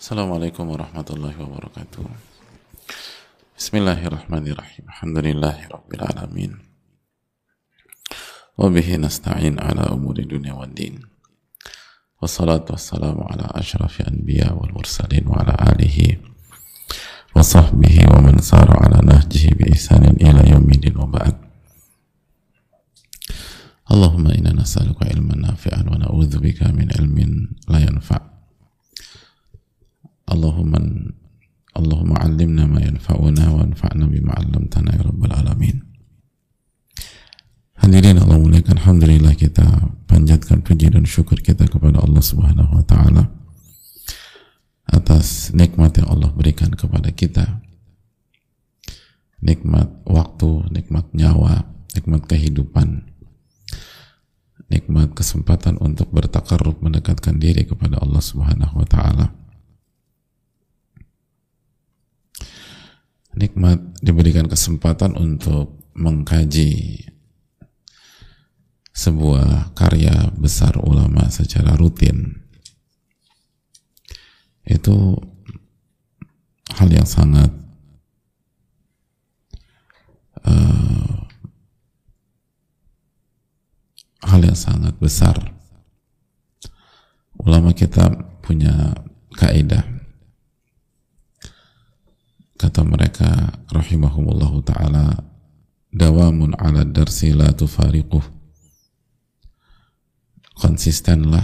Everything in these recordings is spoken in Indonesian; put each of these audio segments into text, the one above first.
Assalamualaikum warahmatullahi wabarakatuh. Bismillahirrahmanirrahim. Alhamdulillahi rabbil alamin. Wa bihi nasta'in ala umuri dunia wad din. Wassalatu wassalamu ala ashrafi anbiya wal mursalin wa ala alihi wa sahbihi wa man sara ala nahjihi bi ihsanin ila yaumidin wa ba'd. Allahumma inna nas'aluka ilman nafi'an wa na'udzubika min ilmin la yanfa'. Allahumma Allahumma allimna ma yanfa'una wa anfa'na bima 'allamtana ya rabbal. Hadirin Allah muliakan Alhamdulillah kita panjatkan puji dan syukur kita kepada Allah Subhanahu wa taala atas nikmat yang Allah berikan kepada kita. Nikmat waktu, nikmat nyawa, nikmat kehidupan, nikmat kesempatan untuk bertakarrub mendekatkan diri kepada Allah Subhanahu wa taala. Nikmat diberikan kesempatan untuk mengkaji sebuah karya besar ulama secara rutin. Itu hal yang sangat uh, hal yang sangat besar. Ulama kita punya kaidah. Kata mereka rahimahumullahu taala, dawamun ala darsi la tufariquh. Konsistenlah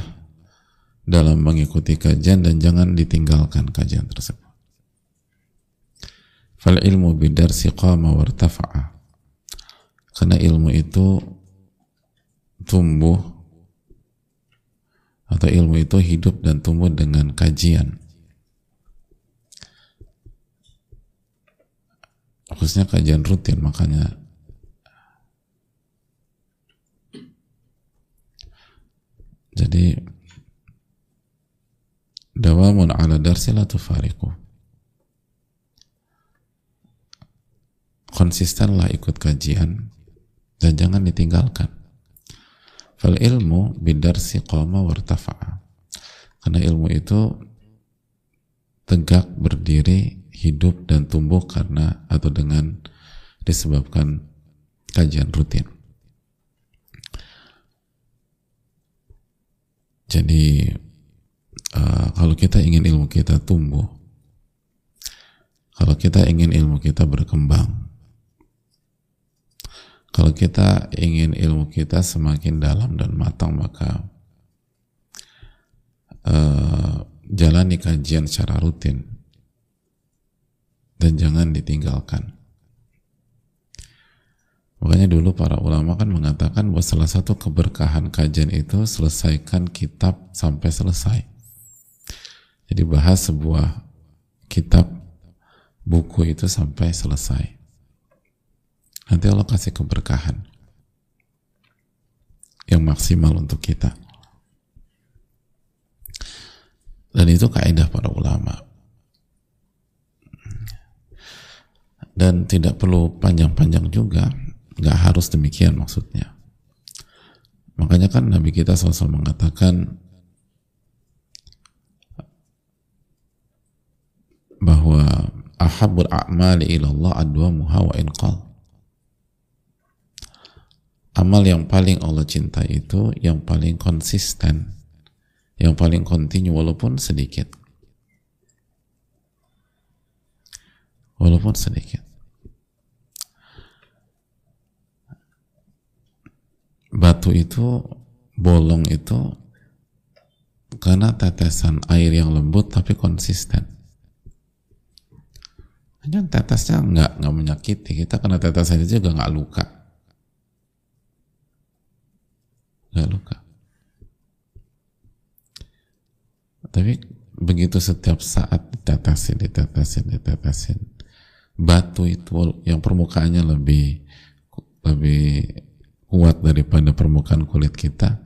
dalam mengikuti kajian dan jangan ditinggalkan kajian tersebut. Fal ilmu bidarsi qama wartafa'a. Karena ilmu itu tumbuh atau ilmu itu hidup dan tumbuh dengan kajian khususnya kajian rutin makanya. Jadi dawamun ala darsi la tufariqu. Konsistenlah ikut kajian dan jangan ditinggalkan. Fal ilmu bidarsi qama wartafa'a. Karena ilmu itu tegak berdiri hidup dan tumbuh karena atau dengan disebabkan kajian rutin. Jadi uh, kalau kita ingin ilmu kita tumbuh, kalau kita ingin ilmu kita berkembang, kalau kita ingin ilmu kita semakin dalam dan matang maka uh, jalani kajian secara rutin dan jangan ditinggalkan. Makanya dulu para ulama kan mengatakan bahwa salah satu keberkahan kajian itu selesaikan kitab sampai selesai. Jadi bahas sebuah kitab buku itu sampai selesai. Nanti Allah kasih keberkahan yang maksimal untuk kita. Dan itu kaidah para ulama. Dan tidak perlu panjang-panjang juga. Nggak harus demikian maksudnya. Makanya kan Nabi kita selalu mengatakan bahwa ahabul a'mali ilallah adwamuha wa inqal. Amal yang paling Allah cinta itu yang paling konsisten yang paling kontinu walaupun sedikit. Walaupun sedikit batu itu bolong itu karena tetesan air yang lembut tapi konsisten. Hanya tetesnya nggak nggak menyakiti. Kita karena tetesan itu juga nggak luka. Nggak luka. Tapi begitu setiap saat ditetesin ditetesin ditetesin batu itu yang permukaannya lebih lebih kuat daripada permukaan kulit kita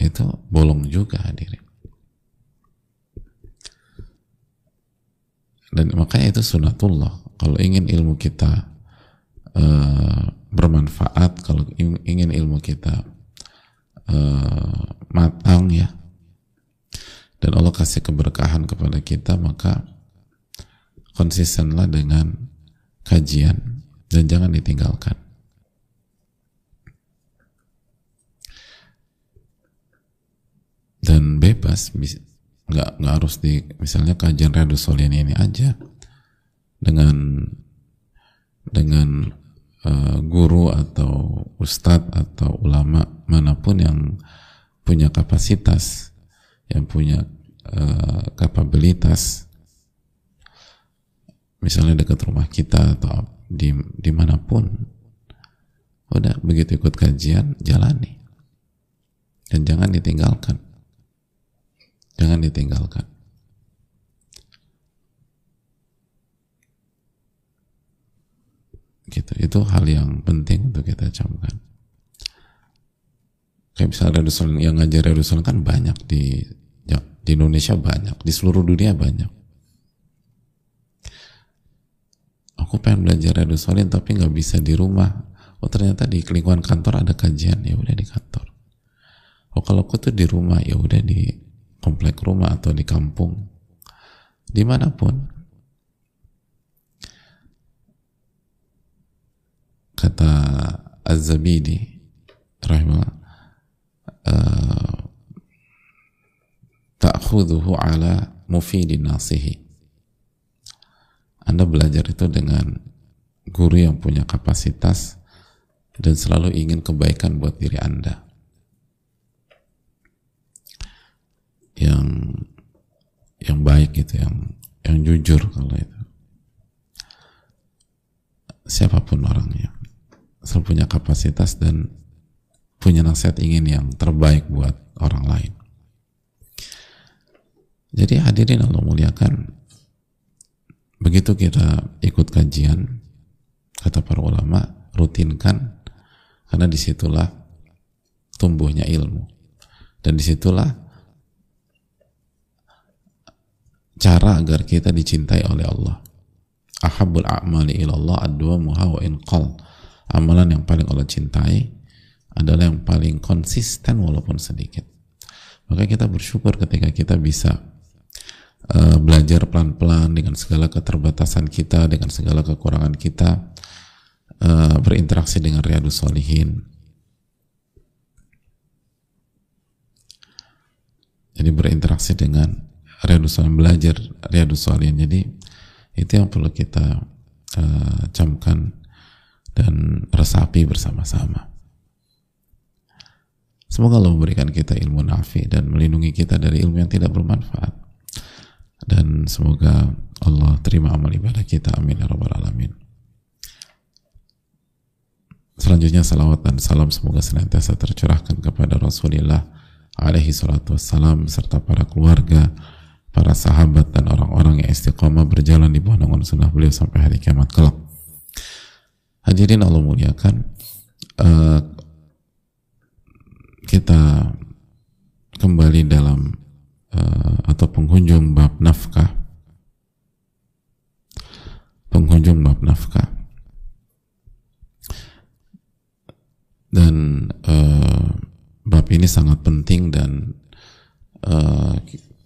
itu bolong juga hadirin. Dan makanya itu sunatullah. Kalau ingin ilmu kita uh, bermanfaat kalau ingin ilmu kita uh, matang ya dan Allah kasih keberkahan kepada kita maka konsistenlah dengan kajian dan jangan ditinggalkan. Dan bebas nggak nggak harus di misalnya kajian Solihin ini aja dengan dengan uh, guru atau ustadz atau ulama mana pun yang punya kapasitas yang punya uh, kapabilitas. Misalnya dekat rumah kita atau di di mana pun udah begitu ikut kajian jalani dan jangan ditinggalkan Jangan ditinggalkan. Gitu. Itu hal yang penting untuk kita camkan. Kayak misalnya Rasul yang ngajar Rasul kan banyak di di Indonesia banyak, di seluruh dunia banyak. Aku pengen belajar Rasulin tapi nggak bisa di rumah. Oh ternyata di lingkungan kantor ada kajian, ya udah di kantor. Oh kalau aku tuh di rumah, ya udah di komplek rumah atau di kampung di mana pun kata Az-Zabidi uh, ta'khudhuhu ala mufidin nasihi Anda belajar itu dengan guru yang punya kapasitas dan selalu ingin kebaikan buat diri Anda. Yang yang baik gitu yang yang jujur kalau itu. Siapa pun orangnya. Selalu punya kapasitas dan punya nasihat ingin yang terbaik buat orang lain. Jadi hadirin Allah muliakan begitu kita ikut kajian kata para ulama rutinkan karena di situlah tumbuhnya ilmu dan di situlah cara agar kita dicintai oleh Allah. Ahabul a'mali ilallah adwa muha wa inqal. Amalan yang paling Allah cintai adalah yang paling konsisten walaupun sedikit. Maka kita bersyukur ketika kita bisa uh, belajar pelan-pelan dengan segala keterbatasan kita, dengan segala kekurangan kita, uh, berinteraksi dengan Riyadus Solihin. Jadi berinteraksi dengan Riyadus Salihin belajar Riyadus Salihin jadi itu yang perlu kita uh, camkan dan resapi bersama-sama. Semoga Allah memberikan kita ilmu nafi dan melindungi kita dari ilmu yang tidak bermanfaat dan semoga Allah terima amal ibadah kita amin ya rabbal alamin selanjutnya salawat dan salam semoga senantiasa tercurahkan kepada Rasulullah alaihi salatu wassalam serta para keluarga para sahabat dan orang-orang yang istiqomah berjalan di bawah naungan sunnah beliau sampai hari kiamat kelak. Hadirin Allah muliakan, uh, kita kembali dalam uh, atau penghujung bab nafkah. Penghujung bab nafkah. Dan uh, bab ini sangat penting dan uh,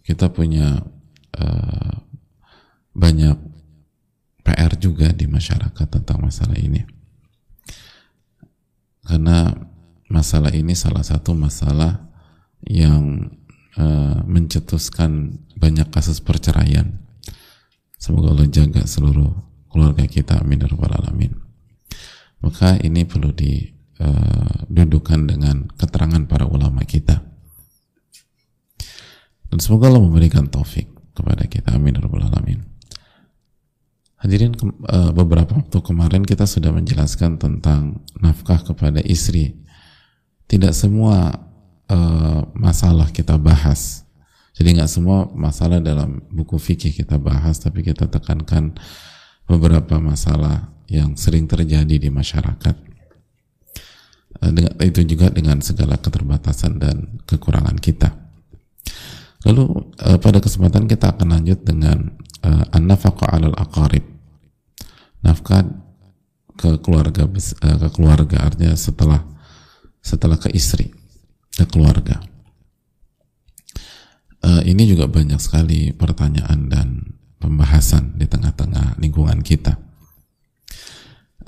kita punya uh, banyak PR juga di masyarakat tentang masalah ini karena masalah ini salah satu masalah yang uh, mencetuskan banyak kasus perceraian semoga Allah jaga seluruh keluarga kita amin ya alamin maka ini perlu didudukan uh, dengan keterangan para ulama kita dan semoga Allah memberikan taufik kepada kita. Amin. Ya Alamin. Hadirin eh, beberapa waktu kemarin kita sudah menjelaskan tentang nafkah kepada istri. Tidak semua uh, masalah kita bahas. Jadi nggak semua masalah dalam buku fikih kita bahas, tapi kita tekankan beberapa masalah yang sering terjadi di masyarakat. Uh, dengan, itu juga dengan segala keterbatasan dan kekurangan kita. Lalu uh, pada kesempatan kita akan lanjut dengan uh, an-nafaqah 'alal aqarib. Nafkah ke keluarga ke keluarga artinya setelah setelah ke istri, ke keluarga. uh, ini juga banyak sekali pertanyaan dan pembahasan di tengah-tengah lingkungan kita.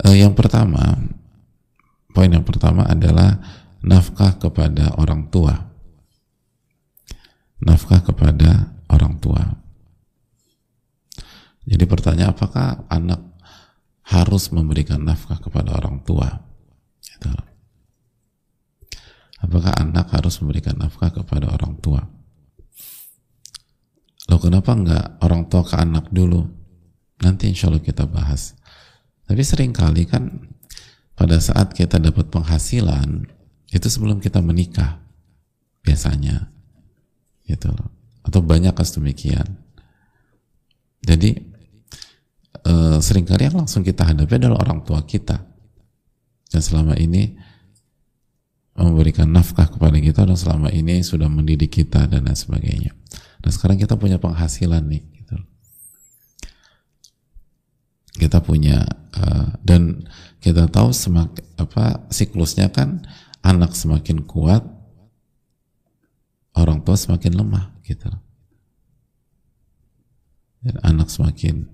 Uh, yang pertama, poin yang pertama adalah nafkah kepada orang tua. Nafkah kepada orang tua. Jadi pertanyaan apakah anak harus memberikan nafkah kepada orang tua? Gitu. Apakah anak harus memberikan nafkah kepada orang tua? Loh kenapa enggak orang tua ke anak dulu? Nanti insya Allah kita bahas. Tapi sering kali kan pada saat kita dapat penghasilan itu sebelum kita menikah biasanya gitu loh atau banyak kasus demikian jadi e, sering kali yang langsung kita hadapi adalah orang tua kita dan selama ini memberikan nafkah kepada kita dan selama ini sudah mendidik kita dan lain sebagainya Nah sekarang kita punya penghasilan nih, gitu. Kita punya uh, dan kita tahu semak apa siklusnya kan anak semakin kuat, orang tua semakin lemah, gitu. Dan anak semakin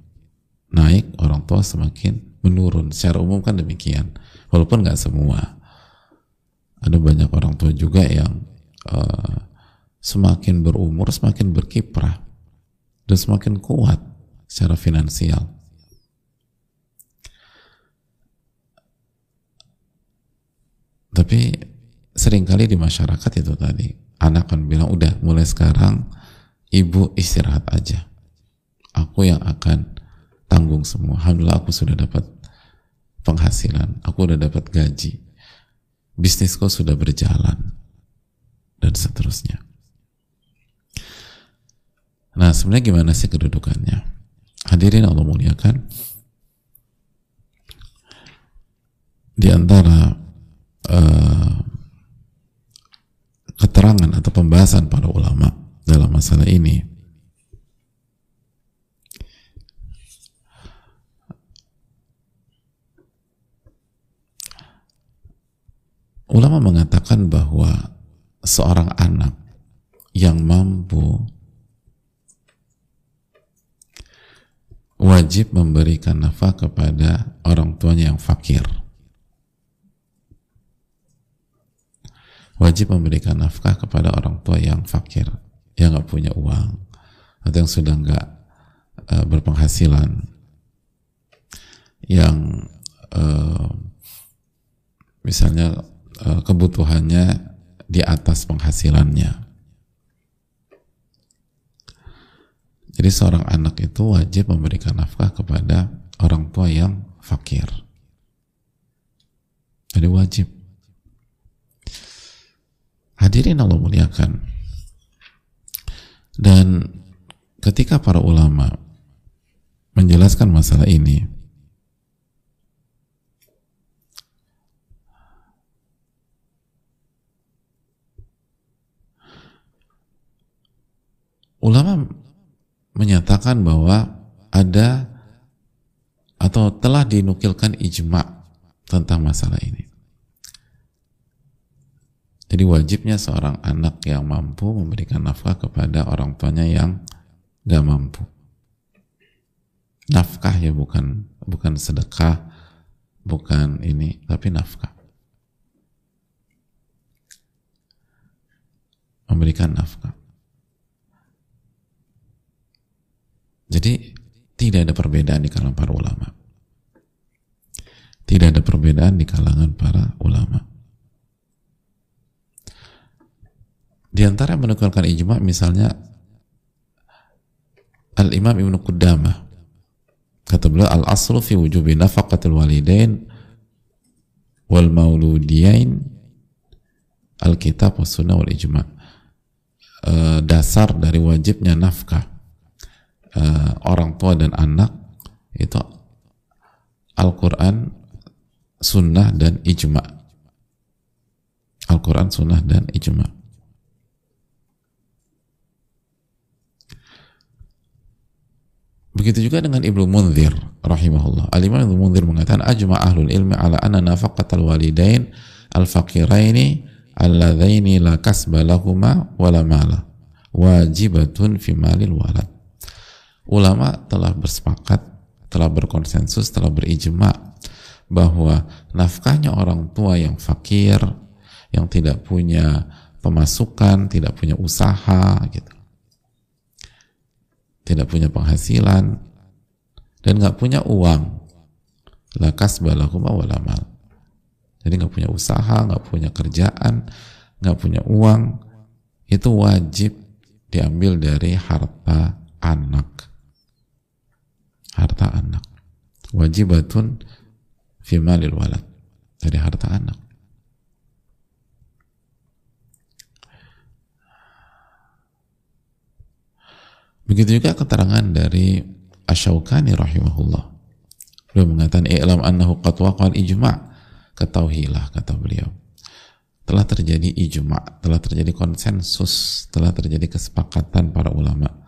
naik, orang tua semakin menurun. Secara umum kan demikian, walaupun nggak semua. Ada banyak orang tua juga yang uh, semakin berumur semakin berkiprah dan semakin kuat secara finansial. Tapi sering kali di masyarakat itu tadi anak akan bilang udah mulai sekarang ibu istirahat aja. Aku yang akan tanggung semua. Alhamdulillah aku sudah dapat penghasilan, aku sudah dapat gaji, bisnisku sudah berjalan dan seterusnya. Nah, sebenarnya gimana sih kedudukannya? Hadirin Allah muliakan. Di antara uh, keterangan atau pembahasan para ulama dalam masalah ini ulama mengatakan bahwa seorang anak yang mampu wajib memberikan nafkah kepada orang tuanya yang fakir. Wajib memberikan nafkah kepada orang tua yang fakir, yang nggak punya uang, atau yang sudah nggak uh, berpenghasilan, yang uh, misalnya kebutuhannya di atas penghasilannya Jadi seorang anak itu wajib memberikan nafkah kepada orang tua yang fakir. Jadi wajib. Hadirin Allah muliakan. Dan ketika para ulama menjelaskan masalah ini, ulama menyatakan bahwa ada atau telah dinukilkan ijma tentang masalah ini. Jadi wajibnya seorang anak yang mampu memberikan nafkah kepada orang tuanya yang gak mampu. Nafkah ya bukan bukan sedekah, bukan ini, tapi nafkah. Memberikan nafkah. Jadi tidak ada perbedaan di kalangan para ulama. Tidak ada perbedaan di kalangan para ulama. Di antara yang menukarkan ijma misalnya Al-Imam Ibn Qudamah kata beliau al-aslu fi wujubi nafaqatil walidain wal mauludiyain al-kitab was sunnah wal ijma e, dasar dari wajibnya nafkah uh, orang tua dan anak itu Al-Quran, Sunnah dan Ijma. Al-Quran, Sunnah dan Ijma. Begitu juga dengan Ibnu Munzir rahimahullah. Al-Imam Ibnu Munzir mengatakan ajma ahlul ilmi ala anna nafaqatal walidain al-faqiraini alladzaini la kasba lahuma wala mala wajibatun fi malil walad. Ulama telah bersepakat, telah berkonsensus, telah berijma bahwa nafkahnya orang tua yang fakir, yang tidak punya pemasukan, tidak punya usaha, gitu, tidak punya penghasilan, dan nggak punya uang, lakas balahuma walamal. Jadi nggak punya usaha, nggak punya kerjaan, nggak punya uang, itu wajib diambil dari harta anak. Harta anak. Wajibatun fi malil walad. Dari harta anak. Begitu juga keterangan dari Asyaukani rahimahullah. Beliau mengatakan i'lam annahu qad waqa'al ijma' ketahuilah kata beliau telah terjadi ijma, telah terjadi konsensus, telah terjadi kesepakatan para ulama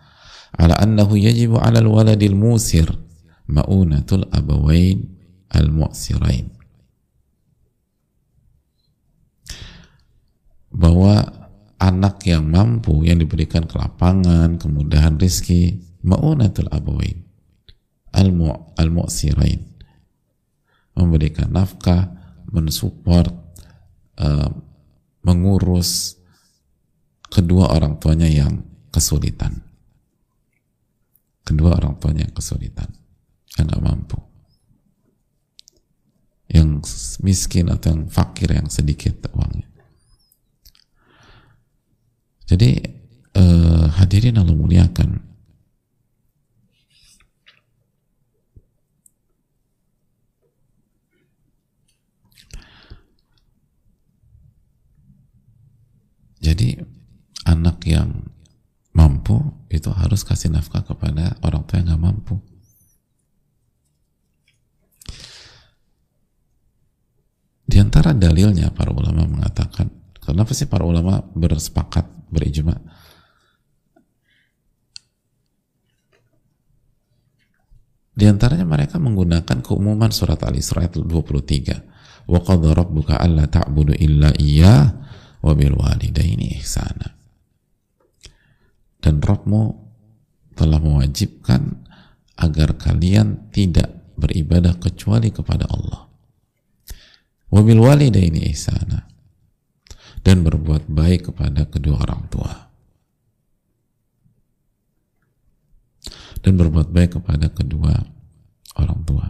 ala annahu yajibu 'ala al-waladil musir ma'unatul abawain al-mu'sirain bahwa anak yang mampu yang diberikan kelapangan, kemudahan rizki ma'unatul abawain al-mu'sirain memberikan nafkah, mensupport uh, mengurus kedua orang tuanya yang kesulitan. Kedua orang tuanya yang kesulitan, yang nggak mampu, yang miskin atau yang fakir yang sedikit uangnya. Jadi eh, hadirin Allah muliakan. Jadi anak yang mampu itu harus kasih nafkah kepada orang tua yang nggak mampu. Di antara dalilnya para ulama mengatakan, kenapa sih para ulama bersepakat berijma? Di antaranya mereka menggunakan keumuman surat Al-Isra ayat 23. Wa qadha rabbuka alla ta'budu illa iyyah wabil walidaini ihsana dan Rabbmu telah mewajibkan agar kalian tidak beribadah kecuali kepada Allah. Wabil walidaini ihsana. Dan berbuat baik kepada kedua orang tua. Dan berbuat baik kepada kedua orang tua.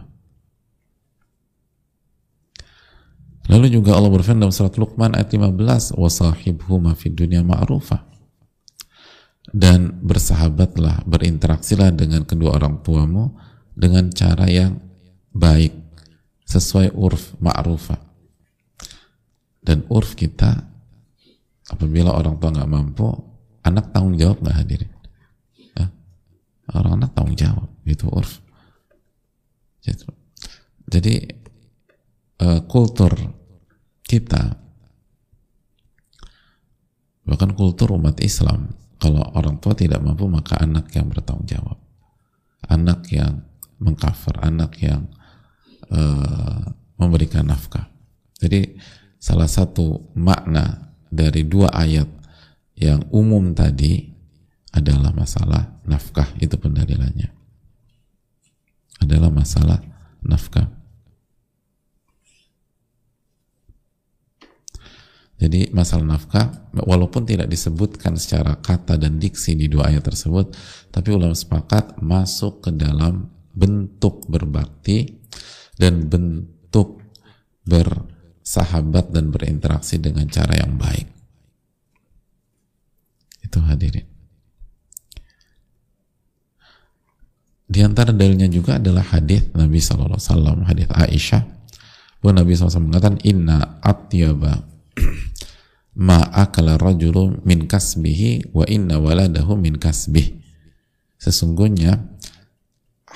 Lalu juga Allah berfirman dalam surat Luqman ayat 15, "Wasahibhuma fid dunya ma'rufa." Dan bersahabatlah, berinteraksilah dengan kedua orang tuamu dengan cara yang baik, sesuai urf ma'rufa. Dan urf kita apabila orang tua nggak mampu, anak tanggung jawab nggak hadirin? Ya? Orang anak tanggung jawab, itu urf. Jadi uh, kultur kita bahkan kultur umat Islam kalau orang tua tidak mampu maka anak yang bertanggung jawab. Anak yang mengcover anak yang uh, memberikan nafkah. Jadi salah satu makna dari dua ayat yang umum tadi adalah masalah nafkah itu pendalilannya. Adalah masalah nafkah Jadi masalah nafkah, walaupun tidak disebutkan secara kata dan diksi di dua ayat tersebut, tapi ulama sepakat masuk ke dalam bentuk berbakti dan bentuk bersahabat dan berinteraksi dengan cara yang baik. Itu hadirin. Di antara dalilnya juga adalah hadis Nabi SAW, hadis Aisyah, bahwa Nabi SAW mengatakan, Inna atyaba ma akala rajulu min kasbihi wa inna waladahu min kasbih. Sesungguhnya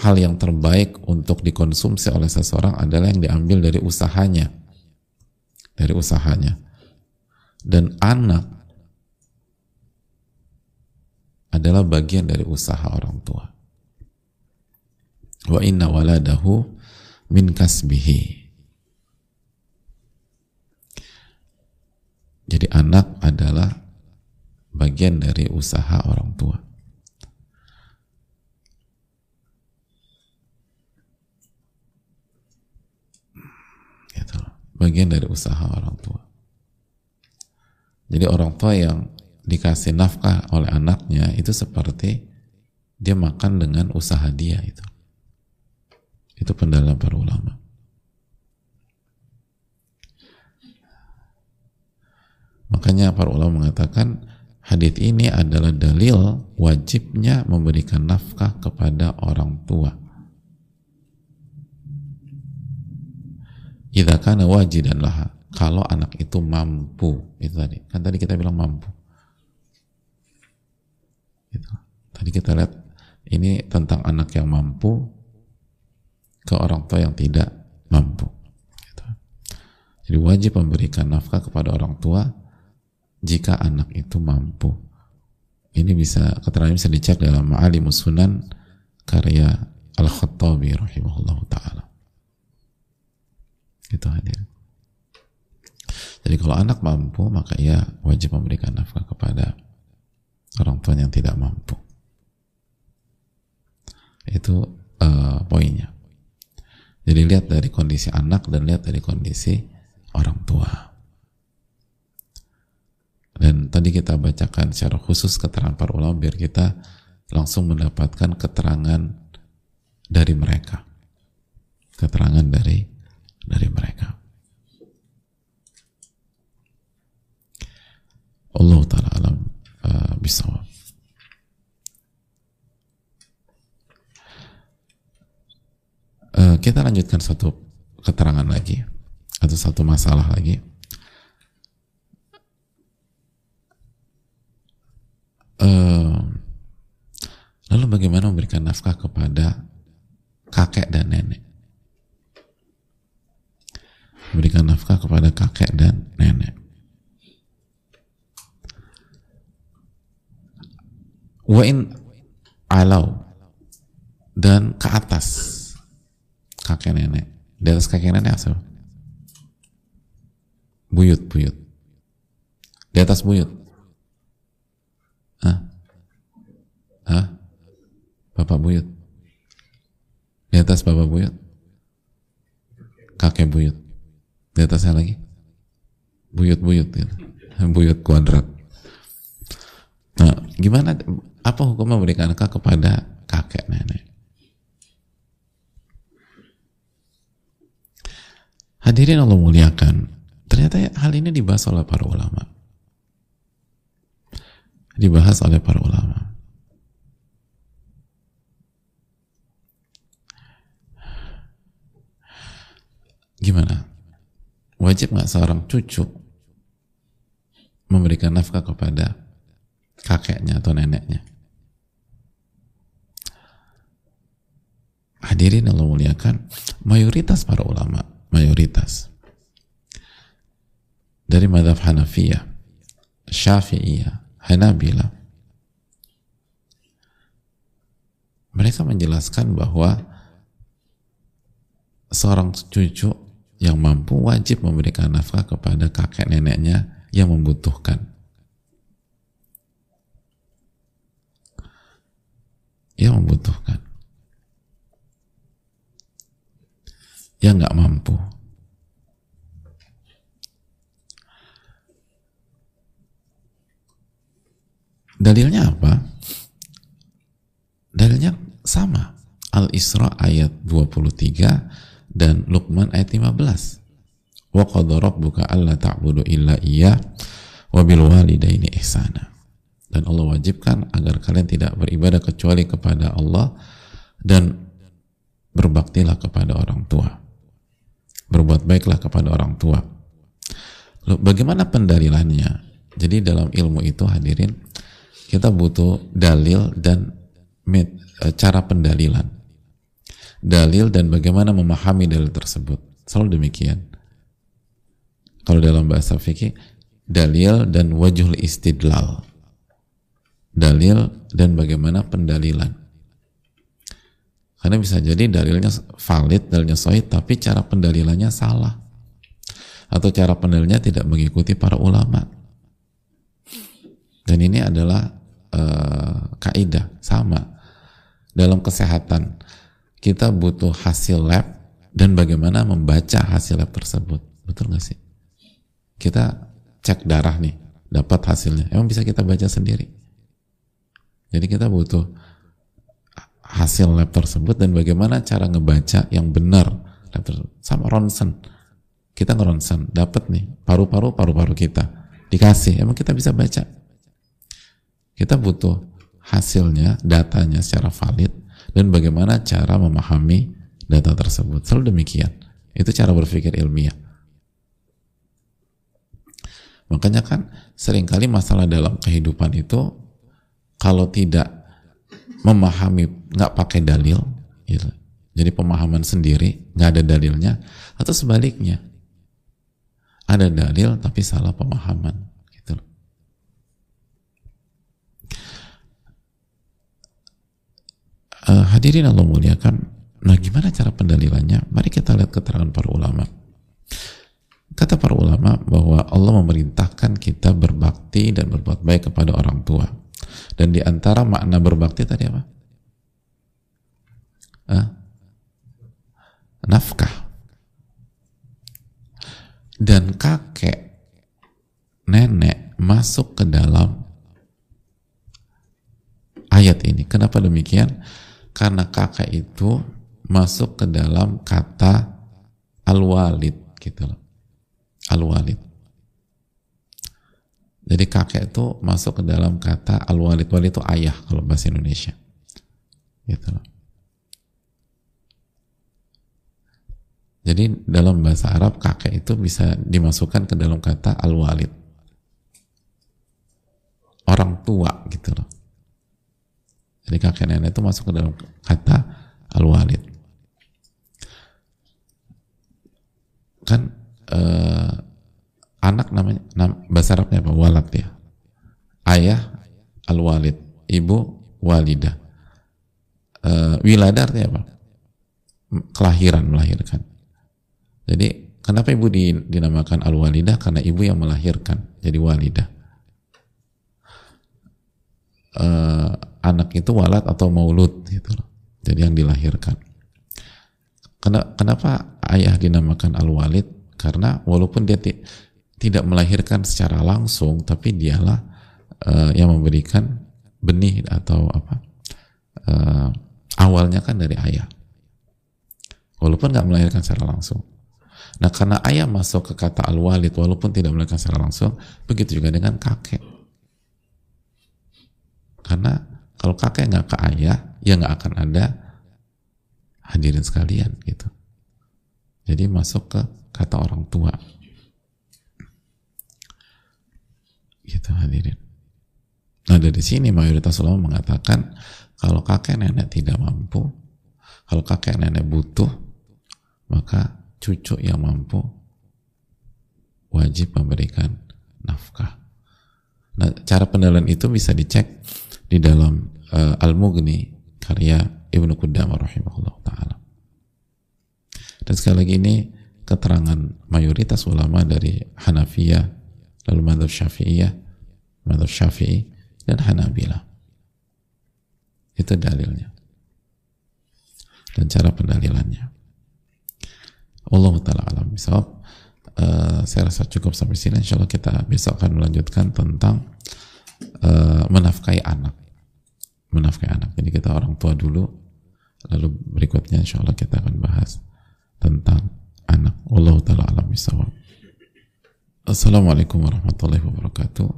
hal yang terbaik untuk dikonsumsi oleh seseorang adalah yang diambil dari usahanya. Dari usahanya. Dan anak adalah bagian dari usaha orang tua. Wa inna waladahu min kasbihi Jadi anak adalah bagian dari usaha orang tua. Gitu. Bagian dari usaha orang tua. Jadi orang tua yang dikasih nafkah oleh anaknya itu seperti dia makan dengan usaha dia itu. Itu pendalam para ulama. Makanya para ulama mengatakan hadis ini adalah dalil wajibnya memberikan nafkah kepada orang tua. Idza kana wajidan laha. Kalau anak itu mampu, itu tadi. Kan tadi kita bilang mampu. Gitu. Tadi kita lihat ini tentang anak yang mampu ke orang tua yang tidak mampu. Gitu. Jadi wajib memberikan nafkah kepada orang tua jika anak itu mampu. Ini bisa keterangan bisa dicek dalam Ma'alimus Sunan karya Al-Khattabi rahimahullah taala. Itu hadir. Jadi kalau anak mampu maka ia wajib memberikan nafkah kepada orang tua yang tidak mampu. Itu uh, poinnya. Jadi lihat dari kondisi anak dan lihat dari kondisi orang tua. Dan tadi kita bacakan secara khusus keterangan para ulama biar kita langsung mendapatkan keterangan dari mereka. Keterangan dari dari mereka. Allah taala alam uh, bisawab. Uh, kita lanjutkan satu keterangan lagi atau satu masalah lagi lalu bagaimana memberikan nafkah kepada kakek dan nenek? Memberikan nafkah kepada kakek dan nenek. Wain alau dan ke atas kakek nenek. Di atas kakek nenek asal buyut buyut. Di atas buyut Hah? Hah? Bapak buyut? Di atas bapak buyut? Kakek buyut? Di atasnya lagi? Buyut-buyut gitu. Buyut kuadrat. Nah, gimana apa hukum memberikan akad kepada kakek nenek? Hadirin Allah muliakan. Ternyata hal ini dibahas oleh para ulama dibahas oleh para ulama. Gimana? Wajib nggak seorang cucu memberikan nafkah kepada kakeknya atau neneknya? Hadirin Allah muliakan, mayoritas para ulama, mayoritas dari madhab Hanafiyah, Syafi'iyah, Hanabila mereka menjelaskan bahwa seorang cucu yang mampu wajib memberikan nafkah kepada kakek neneknya yang membutuhkan. Yang membutuhkan. Yang nggak mampu Dalilnya apa? Dalilnya sama. Al-Isra ayat 23 dan Luqman ayat 15. Wa qadha rabbuka alla ta'budu illa iya wa bil walidaini ihsana. Dan Allah wajibkan agar kalian tidak beribadah kecuali kepada Allah dan berbaktilah kepada orang tua. Berbuat baiklah kepada orang tua. Lalu bagaimana pendalilannya? Jadi dalam ilmu itu hadirin kita butuh dalil dan met, eh, cara pendalilan. Dalil dan bagaimana memahami dalil tersebut. Selalu demikian. Kalau dalam bahasa fikih dalil dan wajhul istidlal. Dalil dan bagaimana pendalilan. Karena bisa jadi dalilnya valid, dalilnya sahih, tapi cara pendalilannya salah. Atau cara pendalilannya tidak mengikuti para ulama Dan ini adalah uh, kaidah sama dalam kesehatan. Kita butuh hasil lab dan bagaimana membaca hasil lab tersebut. Betul nggak sih? Kita cek darah nih, dapat hasilnya. Emang bisa kita baca sendiri? Jadi kita butuh hasil lab tersebut dan bagaimana cara ngebaca yang benar lab tersebut. Sama ronsen. Kita ngeronsen, dapat nih paru-paru paru-paru kita dikasih. Emang kita bisa baca? Kita butuh hasilnya, datanya secara valid dan bagaimana cara memahami data tersebut. Selalu demikian. Itu cara berpikir ilmiah. Makanya kan sering kali masalah dalam kehidupan itu kalau tidak memahami nggak pakai dalil, gitu. jadi pemahaman sendiri nggak ada dalilnya, atau sebaliknya ada dalil tapi salah pemahaman. Uh, hadirin Allah muliakan. Nah, gimana cara pendalilannya? Mari kita lihat keterangan para ulama. Kata para ulama bahwa Allah memerintahkan kita berbakti dan berbuat baik kepada orang tua. Dan di antara makna berbakti tadi apa? Uh, nafkah. Dan kakek, nenek masuk ke dalam ayat ini. Kenapa demikian? Karena kakek itu masuk ke dalam kata al-walid gitu loh. Al-walid. Jadi kakek itu masuk ke dalam kata al-walid. Walid itu ayah kalau bahasa Indonesia. Gitu loh. Jadi dalam bahasa Arab kakek itu bisa dimasukkan ke dalam kata al-walid. Orang tua gitu loh. Jadi kakek nenek itu masuk ke dalam kata al-walid. Kan eh, anak namanya nam, bahasa Arabnya apa? Walad ya. Ayah al-walid, ibu walidah. Eh, wilada artinya apa? Kelahiran, melahirkan. Jadi kenapa ibu dinamakan al-walidah? Karena ibu yang melahirkan, jadi walidah. Uh, anak itu walad atau maulud gitu loh. Jadi yang dilahirkan. Kenapa ayah dinamakan al-walid? Karena walaupun dia tidak melahirkan secara langsung, tapi dialah uh, yang memberikan benih atau apa uh, awalnya kan dari ayah. Walaupun nggak melahirkan secara langsung. Nah karena ayah masuk ke kata al-walid walaupun tidak melahirkan secara langsung, begitu juga dengan kakek. Karena kalau kakek nggak ke ayah, ya nggak akan ada hadirin sekalian gitu. Jadi masuk ke kata orang tua. Gitu hadirin. Nah dari sini mayoritas ulama mengatakan kalau kakek nenek tidak mampu, kalau kakek nenek butuh, maka cucu yang mampu wajib memberikan nafkah. Nah, cara penilaian itu bisa dicek di dalam uh, Al-Mughni karya Ibnu Qudamah rahimahullah taala. Dan sekali lagi ini keterangan mayoritas ulama dari Hanafiyah, lalu Madhab Syafi'iyah, Madhab Syafi'i, dan Hanabila. Itu dalilnya. Dan cara pendalilannya. Allah Ta'ala alam bisawab. Uh, saya rasa cukup sampai sini. Insya Allah kita besok akan melanjutkan tentang uh, menafkahi anak menafkahi anak. Jadi kita orang tua dulu, lalu berikutnya insya Allah kita akan bahas tentang anak. Allah taala alam bisawab. Assalamualaikum warahmatullahi wabarakatuh.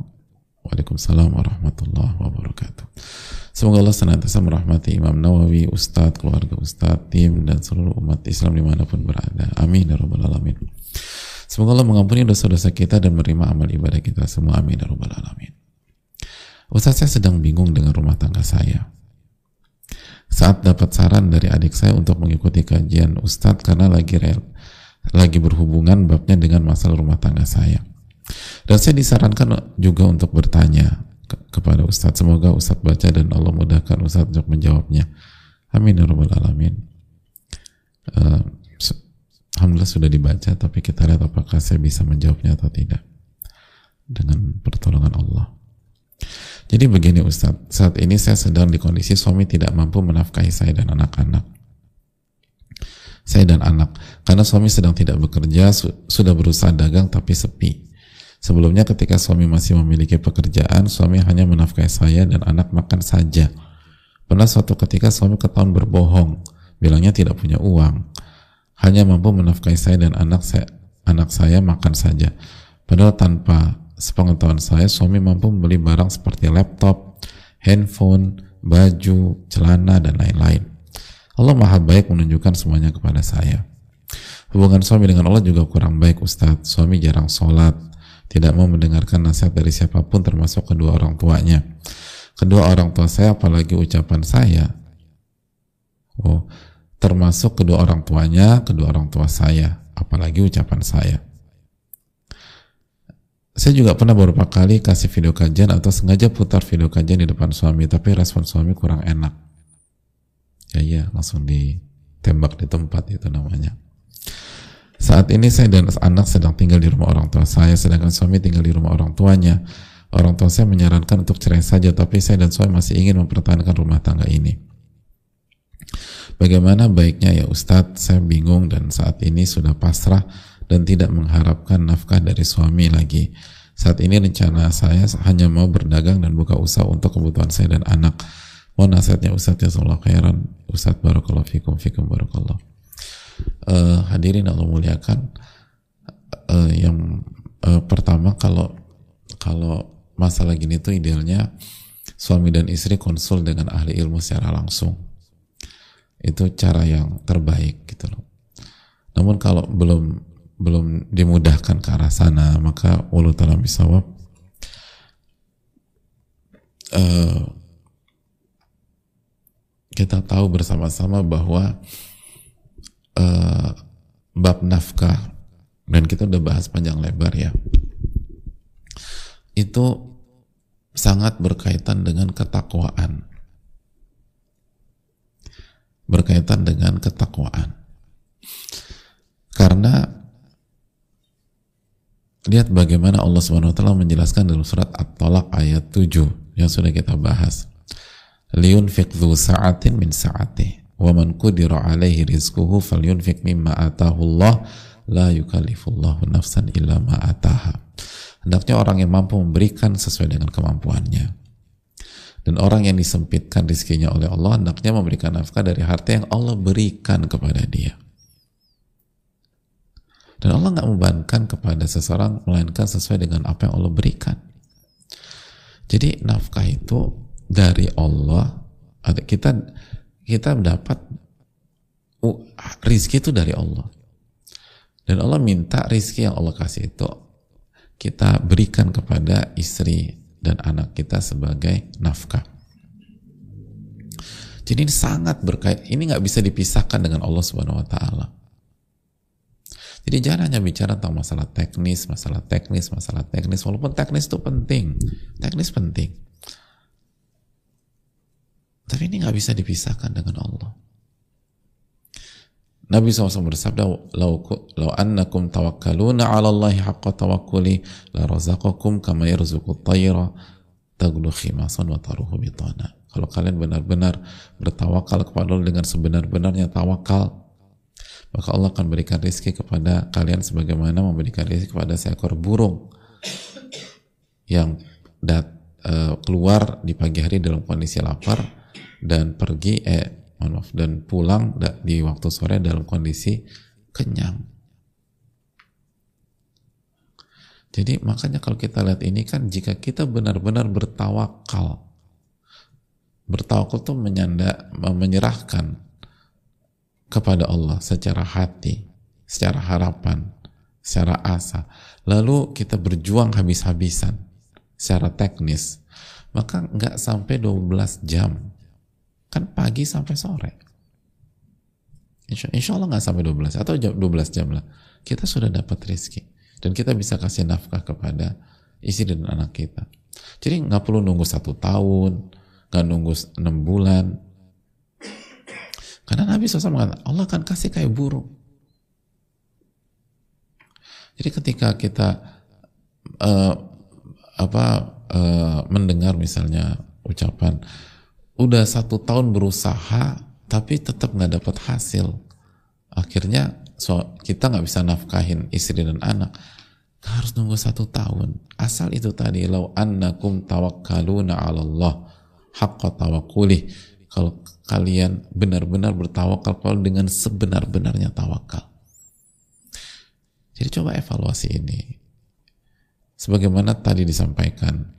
Waalaikumsalam warahmatullahi wabarakatuh. Semoga Allah senantiasa merahmati Imam Nawawi, Ustadz, keluarga Ustadz, tim, dan seluruh umat Islam di mana pun berada. Amin. Ya Rabbal Alamin. Semoga Allah mengampuni dosa-dosa kita dan menerima amal ibadah kita semua. Amin. Ya Rabbal Alamin. Ustaz saya sedang bingung dengan rumah tangga saya. Saat dapat saran dari adik saya untuk mengikuti kajian Ustadz karena lagi rel, lagi berhubungan babnya dengan masalah rumah tangga saya. Dan saya disarankan juga untuk bertanya ke kepada Ustadz. Semoga Ustadz baca dan Allah mudahkan Ustadz untuk menjawabnya. Amin ya rabbal alamin. Uh, Alhamdulillah sudah dibaca, tapi kita lihat apakah saya bisa menjawabnya atau tidak dengan pertolongan Allah. Jadi begini Ustadz, saat ini saya sedang di kondisi suami tidak mampu menafkahi saya dan anak-anak. Saya dan anak. Karena suami sedang tidak bekerja, su sudah berusaha dagang tapi sepi. Sebelumnya ketika suami masih memiliki pekerjaan, suami hanya menafkahi saya dan anak makan saja. Pernah suatu ketika suami ketahuan berbohong, bilangnya tidak punya uang. Hanya mampu menafkahi saya dan anak saya, anak saya makan saja. Padahal tanpa sepengetahuan saya, suami mampu membeli barang seperti laptop, handphone, baju, celana, dan lain-lain. Allah maha baik menunjukkan semuanya kepada saya. Hubungan suami dengan Allah juga kurang baik Ustadz. Suami jarang sholat, tidak mau mendengarkan nasihat dari siapa pun termasuk kedua orang tuanya. Kedua orang tua saya apalagi ucapan saya. Oh, termasuk kedua orang tuanya, kedua orang tua saya, apalagi ucapan saya. Saya juga pernah beberapa kali kasih video kajian atau sengaja putar video kajian di depan suami, tapi respon suami kurang enak. Ya iya, langsung ditembak di tempat itu namanya. Saat ini saya dan anak sedang tinggal di rumah orang tua saya, sedangkan suami tinggal di rumah orang tuanya. Orang tua saya menyarankan untuk cerai saja, tapi saya dan suami masih ingin mempertahankan rumah tangga ini. Bagaimana baiknya ya Ustadz, saya bingung dan saat ini sudah pasrah dan tidak mengharapkan nafkah dari suami lagi. Saat ini rencana saya hanya mau berdagang dan buka usaha untuk kebutuhan saya dan anak. Mohon nasihatnya Ustadz ya Allah khairan. Ustadz barakallahu fikum fikum barakallahu. Uh, hadirin Allah muliakan. Uh, yang uh, pertama kalau kalau masalah gini tuh idealnya suami dan istri konsul dengan ahli ilmu secara langsung. Itu cara yang terbaik gitu loh. Namun kalau belum belum dimudahkan ke arah sana maka ulu ta'ala bisawab uh, kita tahu bersama-sama bahwa uh, bab nafkah dan kita udah bahas panjang lebar ya itu sangat berkaitan dengan ketakwaan. Berkaitan dengan ketakwaan. Karena Lihat bagaimana Allah Subhanahu wa taala menjelaskan dalam surat At-Talaq ayat 7 yang sudah kita bahas. Liyunfiq dzu sa'atin min sa'atih wa man qudira alaihi rizquhu falyunfiq mimma atahu Allah la yukallifullahu nafsan illa ma ataha. Hendaknya orang yang mampu memberikan sesuai dengan kemampuannya. Dan orang yang disempitkan rizkinya oleh Allah hendaknya memberikan nafkah dari harta yang Allah berikan kepada dia. Dan Allah nggak membebankan kepada seseorang melainkan sesuai dengan apa yang Allah berikan. Jadi nafkah itu dari Allah. Kita kita dapat uh, rizki itu dari Allah. Dan Allah minta rizki yang Allah kasih itu kita berikan kepada istri dan anak kita sebagai nafkah. Jadi ini sangat berkait. Ini nggak bisa dipisahkan dengan Allah Subhanahu Wa Taala. Jadi jangan hanya bicara tentang masalah teknis, masalah teknis, masalah teknis. Walaupun teknis itu penting, teknis penting. Tapi ini nggak bisa dipisahkan dengan Allah. Nabi SAW bersabda, "Lau lau annakum tawakkaluna 'ala Allahi haqqa tawakkuli la razaqakum kama yarzuqu tayra taglu khimasan wa taruhu bitana." Kalau kalian benar-benar bertawakal kepada Allah dengan sebenar-benarnya tawakal, maka Allah akan berikan rizki kepada kalian sebagaimana memberikan rizki kepada seekor burung yang dat, uh, keluar di pagi hari dalam kondisi lapar dan pergi eh maaf dan pulang di waktu sore dalam kondisi kenyang. Jadi makanya kalau kita lihat ini kan jika kita benar-benar bertawakal, bertawakal itu menyanda, menyerahkan kepada Allah secara hati, secara harapan, secara asa. Lalu kita berjuang habis-habisan secara teknis. Maka nggak sampai 12 jam. Kan pagi sampai sore. Insya, insya Allah nggak sampai 12 atau 12 jam lah. Kita sudah dapat rezeki dan kita bisa kasih nafkah kepada istri dan anak kita. Jadi nggak perlu nunggu satu tahun, nggak nunggu enam bulan, karena Nabi SAW mengatakan, Allah akan kasih kayak burung. Jadi ketika kita uh, apa uh, mendengar misalnya ucapan udah satu tahun berusaha tapi tetap nggak dapat hasil. Akhirnya so, kita nggak bisa nafkahin istri dan anak. Harus nunggu satu tahun. Asal itu tadi lau annakum tawakkaluna ala Allah haqqa tawakulih kalau kalian benar-benar bertawakal kalau dengan sebenar-benarnya tawakal jadi coba evaluasi ini sebagaimana tadi disampaikan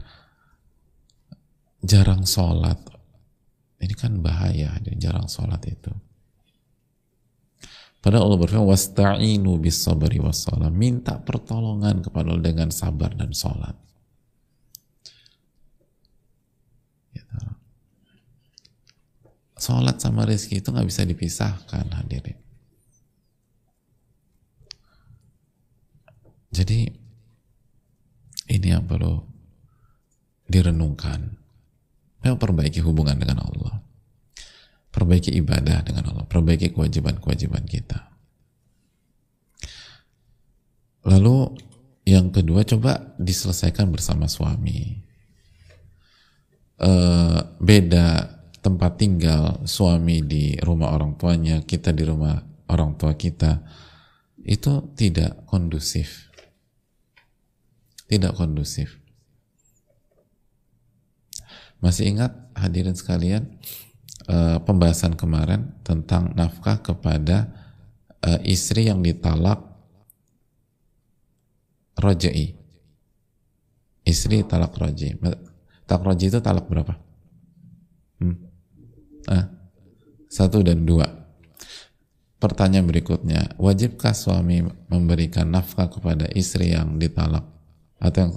jarang sholat ini kan bahaya jarang sholat itu Padahal Allah berfirman, "Wasta'inu bis sabri was salat." Minta pertolongan kepada Allah dengan sabar dan sholat. Gitu. Sholat sama rezeki itu nggak bisa dipisahkan hadirin. Jadi ini yang perlu direnungkan. Memang perbaiki hubungan dengan Allah perbaiki ibadah dengan Allah, perbaiki kewajiban-kewajiban kita. Lalu yang kedua coba diselesaikan bersama suami. E, beda tempat tinggal suami di rumah orang tuanya, kita di rumah orang tua kita itu tidak kondusif. Tidak kondusif. Masih ingat hadirin sekalian uh, pembahasan kemarin tentang nafkah kepada uh, istri yang ditalak rojai. Istri talak rojai. Talak rojai itu talak berapa? Hmm? Ah, satu dan dua. Pertanyaan berikutnya, wajibkah suami memberikan nafkah kepada istri yang ditalak atau yang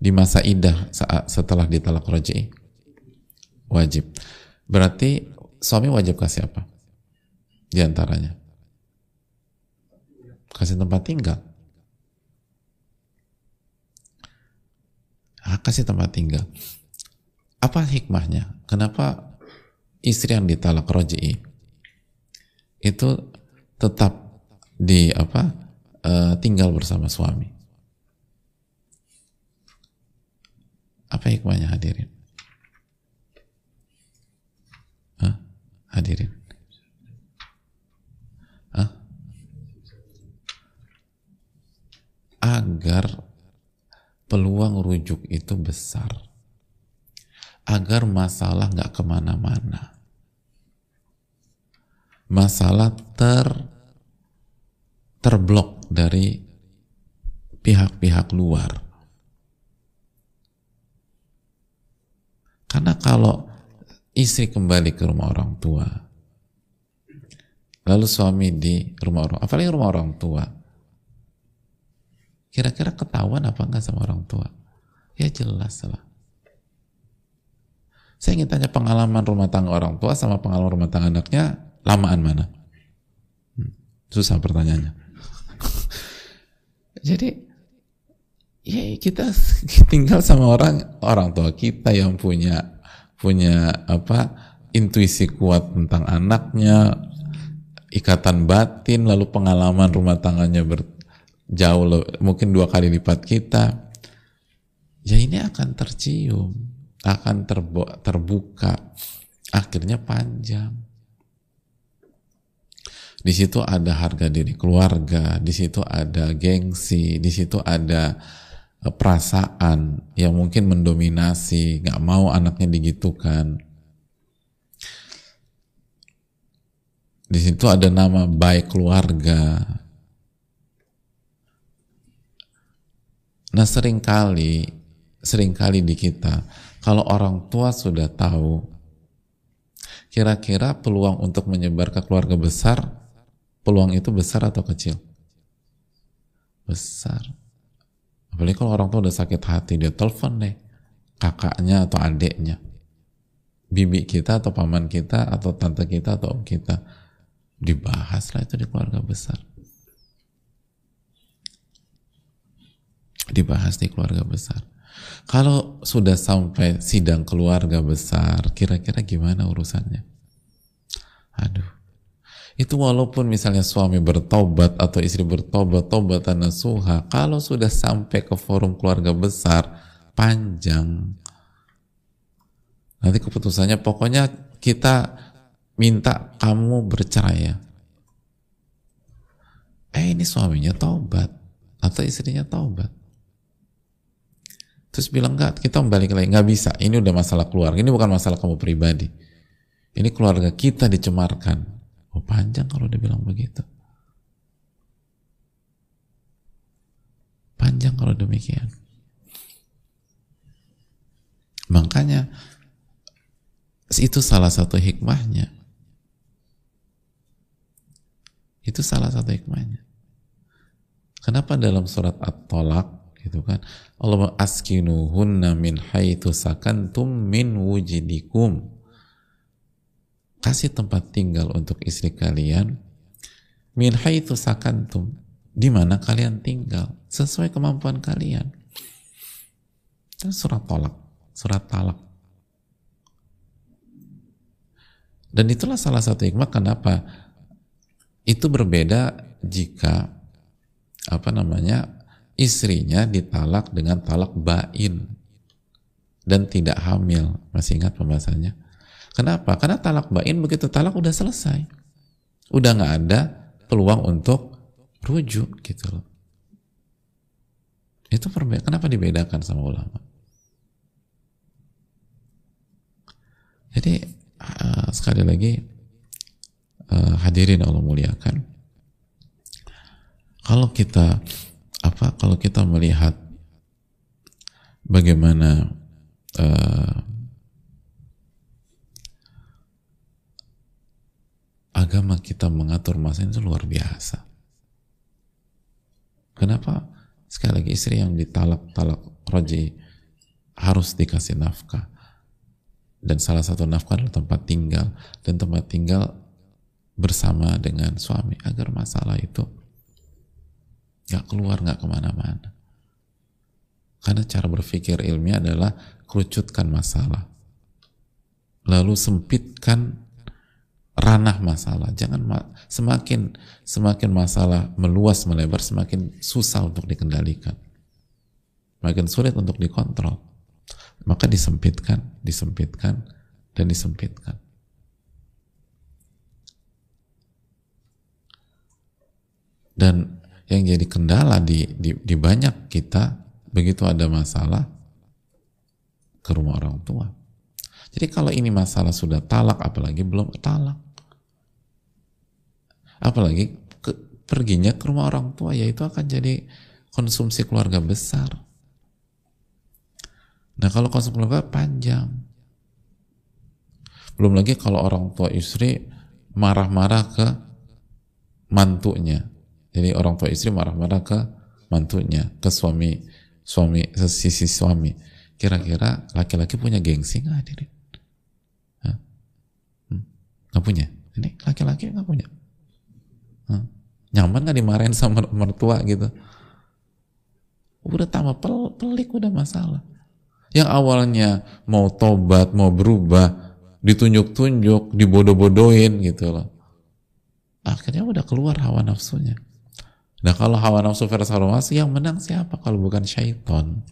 di masa idah saat setelah ditalak rojai? Wajib. Berarti suami wajib kasih apa? Di antaranya. Kasih tempat tinggal. Ah, kasih tempat tinggal. Apa hikmahnya? Kenapa istri yang ditalak roji'i itu tetap di apa uh, tinggal bersama suami? Apa hikmahnya hadirin? Hadirin. Hah? Agar peluang rujuk itu besar. Agar masalah nggak ke mana-mana. Masalah ter terblok dari pihak-pihak luar. Karena kalau istri kembali ke rumah orang tua lalu suami di rumah orang apalagi rumah orang tua kira-kira ketahuan apa enggak sama orang tua ya jelas lah saya ingin tanya pengalaman rumah tangga orang tua sama pengalaman rumah tangga anaknya lamaan mana? Hmm, susah pertanyaannya. Jadi ya kita tinggal sama orang orang tua kita yang punya punya apa intuisi kuat tentang anaknya, ikatan batin, lalu pengalaman rumah tangganya ber, jauh mungkin dua kali lipat kita, ya ini akan tercium, akan terbuka, akhirnya panjang. Di situ ada harga diri keluarga, di situ ada gengsi, di situ ada perasaan yang mungkin mendominasi, nggak mau anaknya digitukan. Di situ ada nama baik keluarga. Nah sering kali, sering kali di kita, kalau orang tua sudah tahu, kira-kira peluang untuk menyebar ke keluarga besar, peluang itu besar atau kecil? Besar Apalagi kalau orang tua udah sakit hati, dia telepon deh kakaknya atau adiknya. Bibi kita atau paman kita atau tante kita atau om kita. Dibahas lah itu di keluarga besar. Dibahas di keluarga besar. Kalau sudah sampai sidang keluarga besar, kira-kira gimana urusannya? Aduh, itu walaupun misalnya suami bertobat atau istri bertobat, tobatan nasuha, kalau sudah sampai ke forum keluarga besar, panjang. Nanti keputusannya pokoknya kita minta kamu bercerai ya. Eh ini suaminya taubat atau istrinya taubat terus bilang enggak kita balik lagi. Nggak bisa. Ini udah masalah keluarga. Ini bukan masalah kamu pribadi. Ini keluarga kita dicemarkan. Oh panjang kalau udah bilang begitu. Panjang kalau demikian. Makanya itu salah satu hikmahnya. Itu salah satu hikmahnya. Kenapa dalam surat at-tolak gitu kan. Allah askinuhunna min haitsu sakantum min wujidikum kasih tempat tinggal untuk istri kalian. Min haitsu sakantum. Di mana kalian tinggal? Sesuai kemampuan kalian. Itu surat tolak, surat talak. Dan itulah salah satu hikmah kenapa itu berbeda jika apa namanya istrinya ditalak dengan talak bain dan tidak hamil. Masih ingat pembahasannya? Kenapa? Karena talak bain begitu talak udah selesai. Udah nggak ada peluang untuk rujuk gitu loh. Itu perbedaan. Kenapa dibedakan sama ulama? Jadi uh, sekali lagi uh, hadirin Allah muliakan. Kalau kita apa? Kalau kita melihat bagaimana uh, agama kita mengatur masa itu luar biasa. Kenapa? Sekali lagi istri yang ditalak-talak roji harus dikasih nafkah. Dan salah satu nafkah adalah tempat tinggal. Dan tempat tinggal bersama dengan suami agar masalah itu gak keluar, gak ke mana-mana. Karena cara berpikir ilmiah adalah kerucutkan masalah. Lalu sempitkan ranah masalah. Jangan ma semakin semakin masalah meluas melebar semakin susah untuk dikendalikan. Makin sulit untuk dikontrol. Maka disempitkan, disempitkan dan disempitkan. Dan yang jadi kendala di, di, di banyak kita begitu ada masalah ke rumah orang tua. Jadi kalau ini masalah sudah talak, apalagi belum talak, apalagi ke, perginya ke rumah orang tua ya itu akan jadi konsumsi keluarga besar. Nah kalau konsumsi keluarga panjang. Belum lagi kalau orang tua istri marah-marah ke mantunya jadi orang tua istri marah-marah ke mantunya ke suami suami sisi suami kira-kira laki-laki punya gengsi nggak hadirin hmm? nggak punya ini laki-laki nggak punya Nyaman gak dimarahin sama mertua gitu? Udah tambah pel pelik udah masalah. Yang awalnya mau tobat, mau berubah, ditunjuk-tunjuk, dibodoh-bodohin gitu loh. Akhirnya udah keluar hawa nafsunya. Nah kalau hawa nafsu versus hawa nafsu yang menang siapa kalau bukan syaitan?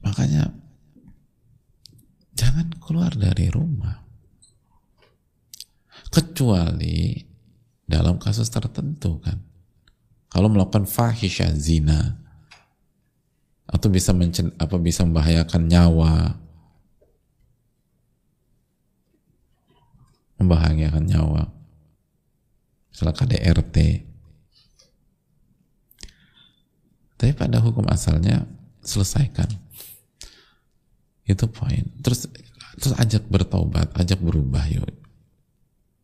Makanya jangan keluar dari rumah kecuali dalam kasus tertentu kan kalau melakukan fahisyah zina atau bisa mencen, apa bisa membahayakan nyawa membahayakan nyawa. Misalnya KDRT tapi pada hukum asalnya selesaikan. Itu poin. Terus terus ajak bertobat ajak berubah yuk.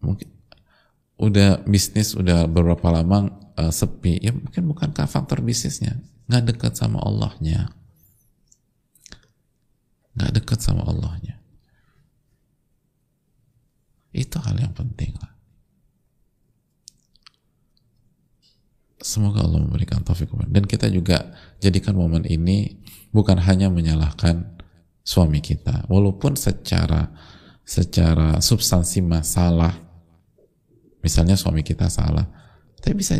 Mungkin udah bisnis udah beberapa lama uh, sepi ya mungkin bukankah faktor bisnisnya? Nggak dekat sama Allahnya. Nggak dekat sama Allahnya itu hal yang penting lah. Semoga Allah memberikan taufik dan kita juga jadikan momen ini bukan hanya menyalahkan suami kita. Walaupun secara secara substansi masalah misalnya suami kita salah tapi bisa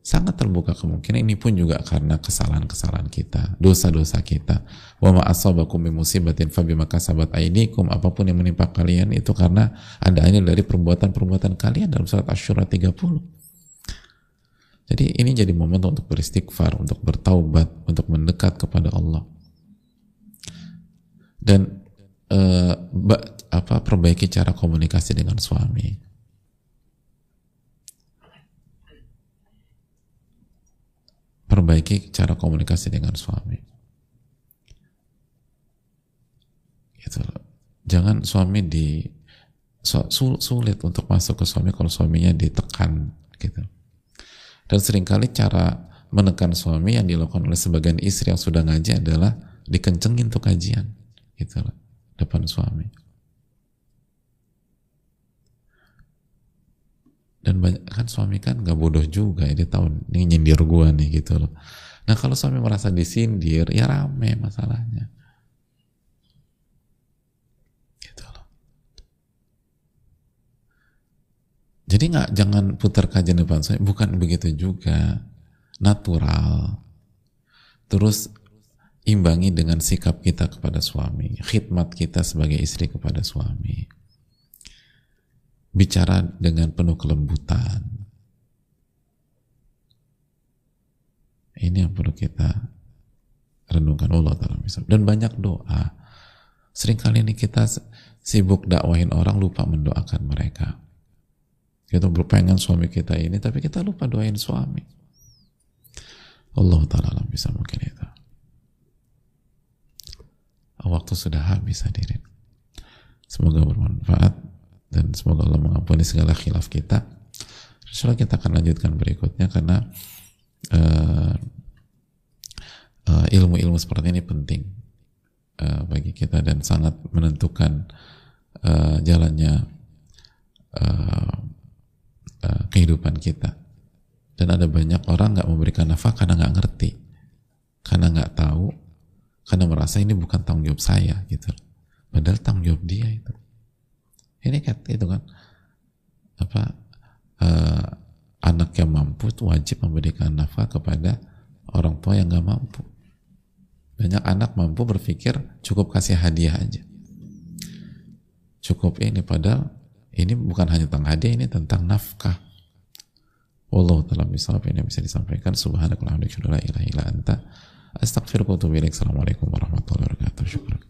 sangat terbuka kemungkinan ini pun juga karena kesalahan-kesalahan kita, dosa-dosa kita. Wa ma asabakum min musibatin fa bima kasabat aydikum, apa pun yang menimpa kalian itu karena ada dari perbuatan-perbuatan kalian dalam surat Asy-Syura 30. Jadi ini jadi momen untuk beristighfar, untuk bertaubat, untuk mendekat kepada Allah. Dan uh, apa perbaiki cara komunikasi dengan suami perbaiki cara komunikasi dengan suami. Gitu. Jangan suami di sulit untuk masuk ke suami kalau suaminya ditekan gitu. Dan sering kali cara menekan suami yang dilakukan oleh sebagian istri yang sudah ngaji adalah dikencengin tuh kajian gitu loh, depan suami. Dan banyak kan suami kan nggak bodoh juga ya dia tahu ini nyindir gua nih gitu loh. Nah kalau suami merasa disindir ya rame masalahnya. Gitu loh. Jadi nggak jangan putar kajian depan saya bukan begitu juga. Natural. Terus imbangi dengan sikap kita kepada suami khidmat kita sebagai istri kepada suami bicara dengan penuh kelembutan. Ini yang perlu kita renungkan Allah Ta'ala dan banyak doa. Seringkali ini kita sibuk dakwahin orang lupa mendoakan mereka. Kita berpengen suami kita ini tapi kita lupa doain suami. Allah Ta'ala bisa mungkin itu. Waktu sudah habis hadirin. Semoga bermanfaat dan semoga Allah mengampuni segala khilaf kita. Insyaallah kita akan lanjutkan berikutnya karena uh, uh, ilmu-ilmu seperti ini penting uh, bagi kita dan sangat menentukan uh, jalannya uh, uh, kehidupan kita. Dan ada banyak orang nggak memberikan nafkah karena nggak ngerti, karena nggak tahu, karena merasa ini bukan tanggung jawab saya gitu. Padahal tanggung jawab dia itu ini kan itu kan apa uh, anak yang mampu wajib memberikan nafkah kepada orang tua yang nggak mampu. Banyak anak mampu berpikir cukup kasih hadiah aja. Cukup ini padahal ini bukan hanya tentang hadiah ini tentang nafkah. Allah telah bisa apa ini bisa disampaikan. Subhanakallahumma wa ilaha anta. Assalamualaikum warahmatullahi wabarakatuh. Syukur